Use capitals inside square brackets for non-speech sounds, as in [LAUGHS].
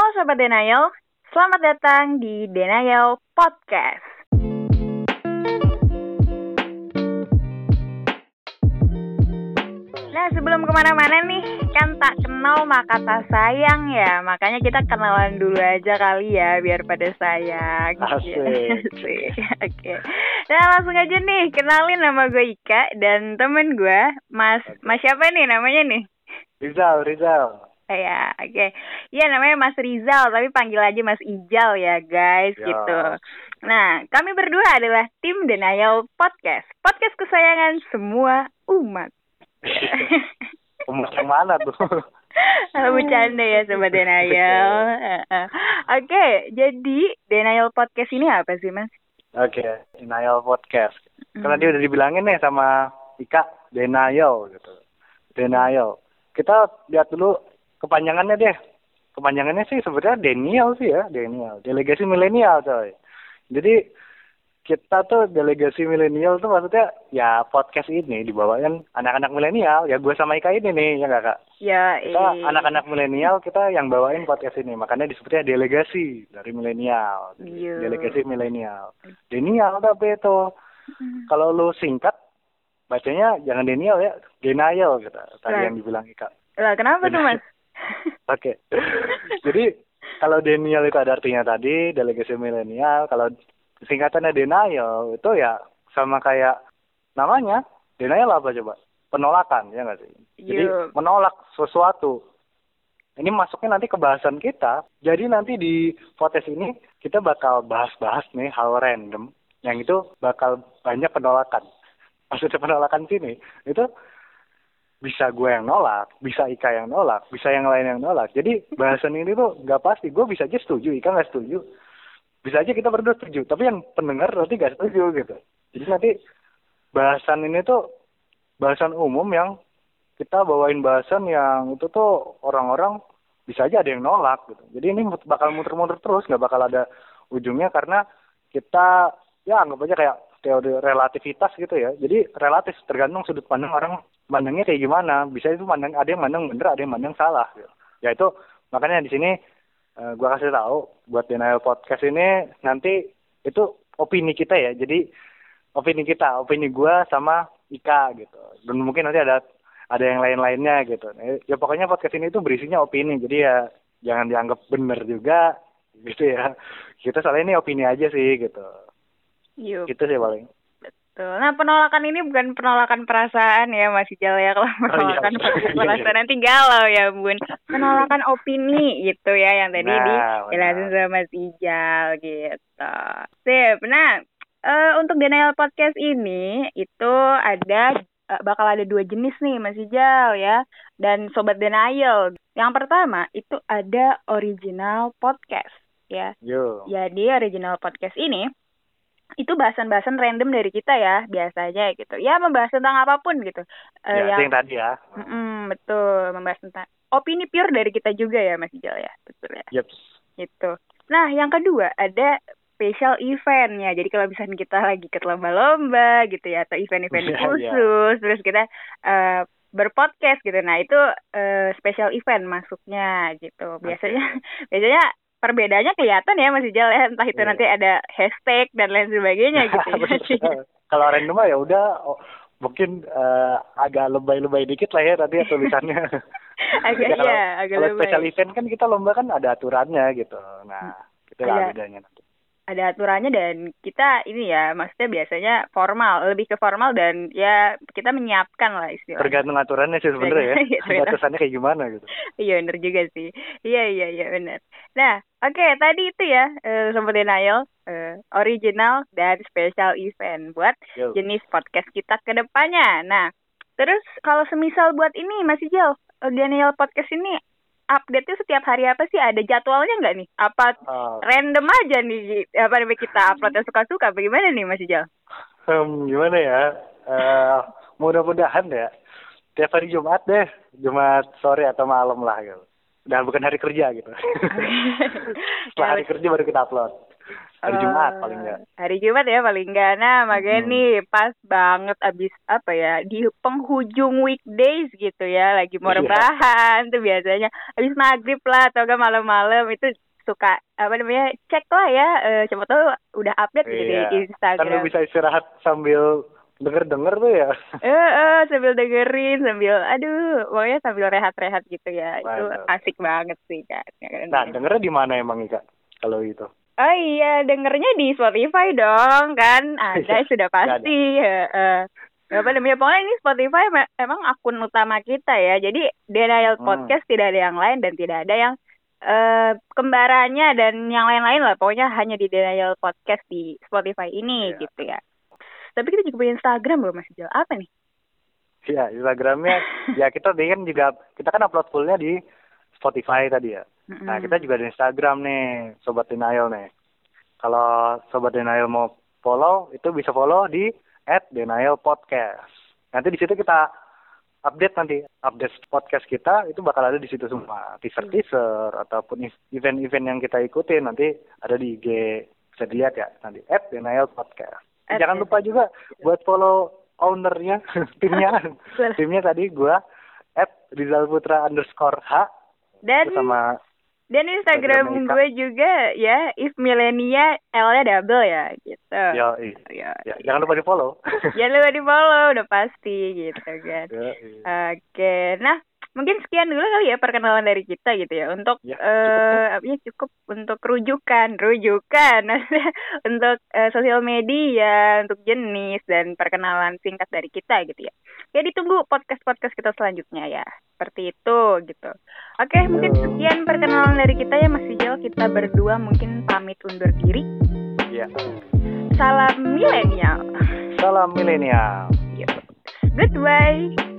Halo Sobat Denial, selamat datang di Denial Podcast. Nah sebelum ke mana-mana nih, kan tak kenal maka tak sayang ya Makanya kita kenalan dulu aja kali ya, biar pada sayang Asik. [LAUGHS] Asik. Oke Nah langsung aja nih, kenalin nama gue Ika Dan temen gue, Mas, Mas siapa nih namanya nih? Rizal, Rizal. [LAUGHS] Ya, oke. Iya namanya Mas Rizal, tapi panggil aja Mas Ijal ya guys, Ya. gitu. Nah, kami berdua adalah tim Denial Podcast, podcast kesayangan semua umat. [LAUGHS] Umat yang mana tuh? [LAUGHS] Bercanda ya Sobat Denial. Oke, jadi Denial Podcast ini apa sih Mas? Oke, Denial Podcast. Karena dia udah dibilangin nih sama Ika, Denial gitu. Denial. Kita lihat dulu kepanjangannya deh. Kepanjangannya sih sebenarnya Denial sih ya, Denial. Delegasi milenial coy. Jadi kita tuh delegasi milenial tuh maksudnya ya podcast ini dibawain anak-anak milenial ya gue sama Ika ini nih ya nggak kak Ya, kita eh. anak-anak milenial kita yang bawain podcast ini makanya disebutnya delegasi dari milenial Iya. delegasi milenial denial tapi itu Hmm. kalau lu singkat bacanya jangan denial ya denial gitu tadi Lah. yang dibilang Ika Lah, kenapa tuh Mas? Oke. Jadi kalau denial itu ada artinya tadi delegasi milenial kalau singkatannya denial itu ya sama kayak namanya denial apa coba? Penolakan ya nggak sih? Jadi Iya. menolak sesuatu. Ini masuknya nanti ke bahasan kita. Jadi nanti di podcast ini kita bakal bahas-bahas nih hal random yang itu bakal banyak penolakan. Maksudnya penolakan sini itu bisa gue yang nolak, bisa Ika yang nolak, bisa yang lain yang nolak. Jadi bahasan ini tuh nggak pasti. Gue bisa aja setuju, Ika nggak setuju. Bisa aja kita berdua setuju, tapi yang pendengar nanti nggak setuju gitu. Jadi nanti bahasan ini tuh bahasan umum yang kita bawain bahasan yang itu tuh orang-orang bisa aja ada yang nolak gitu. Jadi ini bakal muter-muter terus, nggak bakal ada ujungnya karena kita ya anggap aja kayak teori relativitas gitu ya. Jadi relatif tergantung sudut pandang orang mandangnya kayak gimana. Bisa itu mandang ada yang mandang bener, ada yang mandang salah. Gitu. Ya itu makanya di sini eh, gua kasih tahu buat denial podcast ini nanti itu opini kita ya. Jadi opini kita, opini gua sama Ika gitu. Dan mungkin nanti ada ada yang lain-lainnya gitu. Ya pokoknya podcast ini tuh berisinya opini. Jadi ya jangan dianggap bener juga gitu ya. Kita soalnya ini opini aja sih gitu. Yuk. Gitu sih paling. Betul. Nah, penolakan ini bukan penolakan perasaan ya, Mas Ijal ya. Kalau penolakan iya. perasaan nanti galau ya, Bun. Penolakan opini gitu ya, yang tadi Nah, dijelasin sama Mas Ijal gitu. Sip. Nah, eh, untuk Denial Podcast ini, itu ada eh, bakal ada dua jenis nih, Mas Ijal ya. Dan Sobat Denial. Yang pertama, itu ada original podcast ya. Yo. Jadi original podcast ini itu bahasan-bahasan random dari kita ya biasanya gitu. Ya membahas tentang apa pun gitu. Eh, ya, itu yang yang tadi ya. Mm-mm, betul membahas tentang opini pure dari kita juga ya Mas Ijal ya. Betul ya. Yeps. Gitu. Nah, yang kedua ada special event ya. Jadi kalau misalnya kita lagi ikut lomba-lomba gitu ya atau event-event Iya, [LAUGHS] iya. khusus terus kita eh, berpodcast gitu. Nah, itu eh, special event masuknya gitu. Biasanya [LAUGHS] biasanya perbedaannya kelihatan ya Mas Ijal ya. Entah itu Iya. nanti ada hashtag dan lain sebagainya gitu ya. [LAUGHS] Kalau random ya udah oh, mungkin eh, agak lebay-lebay dikit lah ya tadi ya tulisannya. [LAUGHS] [LAUGHS] agak Ya, kalau- iya, agak Kalau lebay. special event kan kita lomba kan ada aturannya gitu. Nah, itu lah bedanya nanti. Ada aturannya dan kita ini ya maksudnya biasanya formal lebih ke formal dan ya kita menyiapkan lah istilahnya Tergantung aturannya sih sebenarnya ya. [LAUGHS] tergantung. Batasannya kayak gimana gitu. iya bener juga sih iya iya iya bener nah oke tadi itu ya eh, sobat denial eh, original dan special event buat Yo. jenis podcast kita ke depannya nah terus kalau semisal buat ini Mas Ijal eh, Daniel podcast ini update-nya setiap hari apa sih? Ada jadwalnya nggak nih? Apa Ah, random aja nih apa namanya kita upload yang suka-suka? Bagaimana nih Mas Ijal? Hmm, gimana ya? Eh, mudah-mudahan ya. Tiap hari Jumat deh, Jumat sore atau malam lah gitu. Dan bukan hari kerja gitu. [LAUGHS] Setelah hari kerja baru kita upload. Hari Oh, Jumat paling enggak. Hari Jumat ya paling enggak. Nah, makanya Hmm. nih pas banget abis apa ya di penghujung weekdays gitu ya, lagi mau Iya. rebahan tuh biasanya abis maghrib lah atau enggak malam-malam itu suka apa namanya cek lah ya, eh, siapa tahu udah update gitu Iya. di Kan lu Instagram. bisa istirahat sambil denger-denger tuh ya. [LAUGHS] Eh, eh, sambil dengerin, sambil aduh, pokoknya sambil rehat-rehat gitu ya. Itu Mantap. asik banget sih kan. Nah, dengernya di mana emang Ika? Kalau itu. Oh iya, dengernya di Spotify dong kan. Ada Iya, sudah pasti. Heeh. Apa namanya? Pokoknya ini Spotify emang akun utama kita ya. Jadi Denial Hmm. Podcast tidak ada yang lain dan tidak ada yang eh kembarannya dan yang lain-lain lah. Pokoknya hanya di Denial Podcast di Spotify ini Iya. gitu ya. Tapi kita juga punya Instagram loh Mas Jel. Apa nih? Iya, Instagramnya [LAUGHS] ya kita kan juga kita kan upload fullnya di Spotify tadi ya. Nah, Mm-mm. kita juga di Instagram nih, Sobat Denial nih. Kalau Sobat Denial mau follow, itu bisa follow di @denialpodcast. Nanti di situ kita update nanti, update podcast kita itu bakal ada di situ semua. Teaser-teaser ataupun event-event yang kita ikutin nanti ada di IG. Bisa dilihat ya nanti @denialpodcast. At Jangan lupa juga buat follow ownernya, [LAUGHS] timnya. Timnya tadi gua @rizalputra underscore H Dan Terus sama dan Instagram Instagram gue juga ya if milenia L-nya double ya gitu. Ya, Ya, jangan lupa di follow. Jangan lupa di follow udah pasti gitu kan. [LAUGHS] Oke, nah mungkin sekian dulu kali ya perkenalan dari kita gitu ya untuk Ya, eh apa ya cukup untuk rujukan, rujukan [LAUGHS] untuk eh, sosial media, untuk jenis dan perkenalan singkat dari kita gitu ya. Ya ditunggu podcast-podcast kita selanjutnya ya. Seperti itu gitu. Oke, mungkin sekian perkenalan dari kita ya Mas Sijal. Kita berdua mungkin pamit undur diri. Ya. Salam milenial. Salam milenial. Goodbye.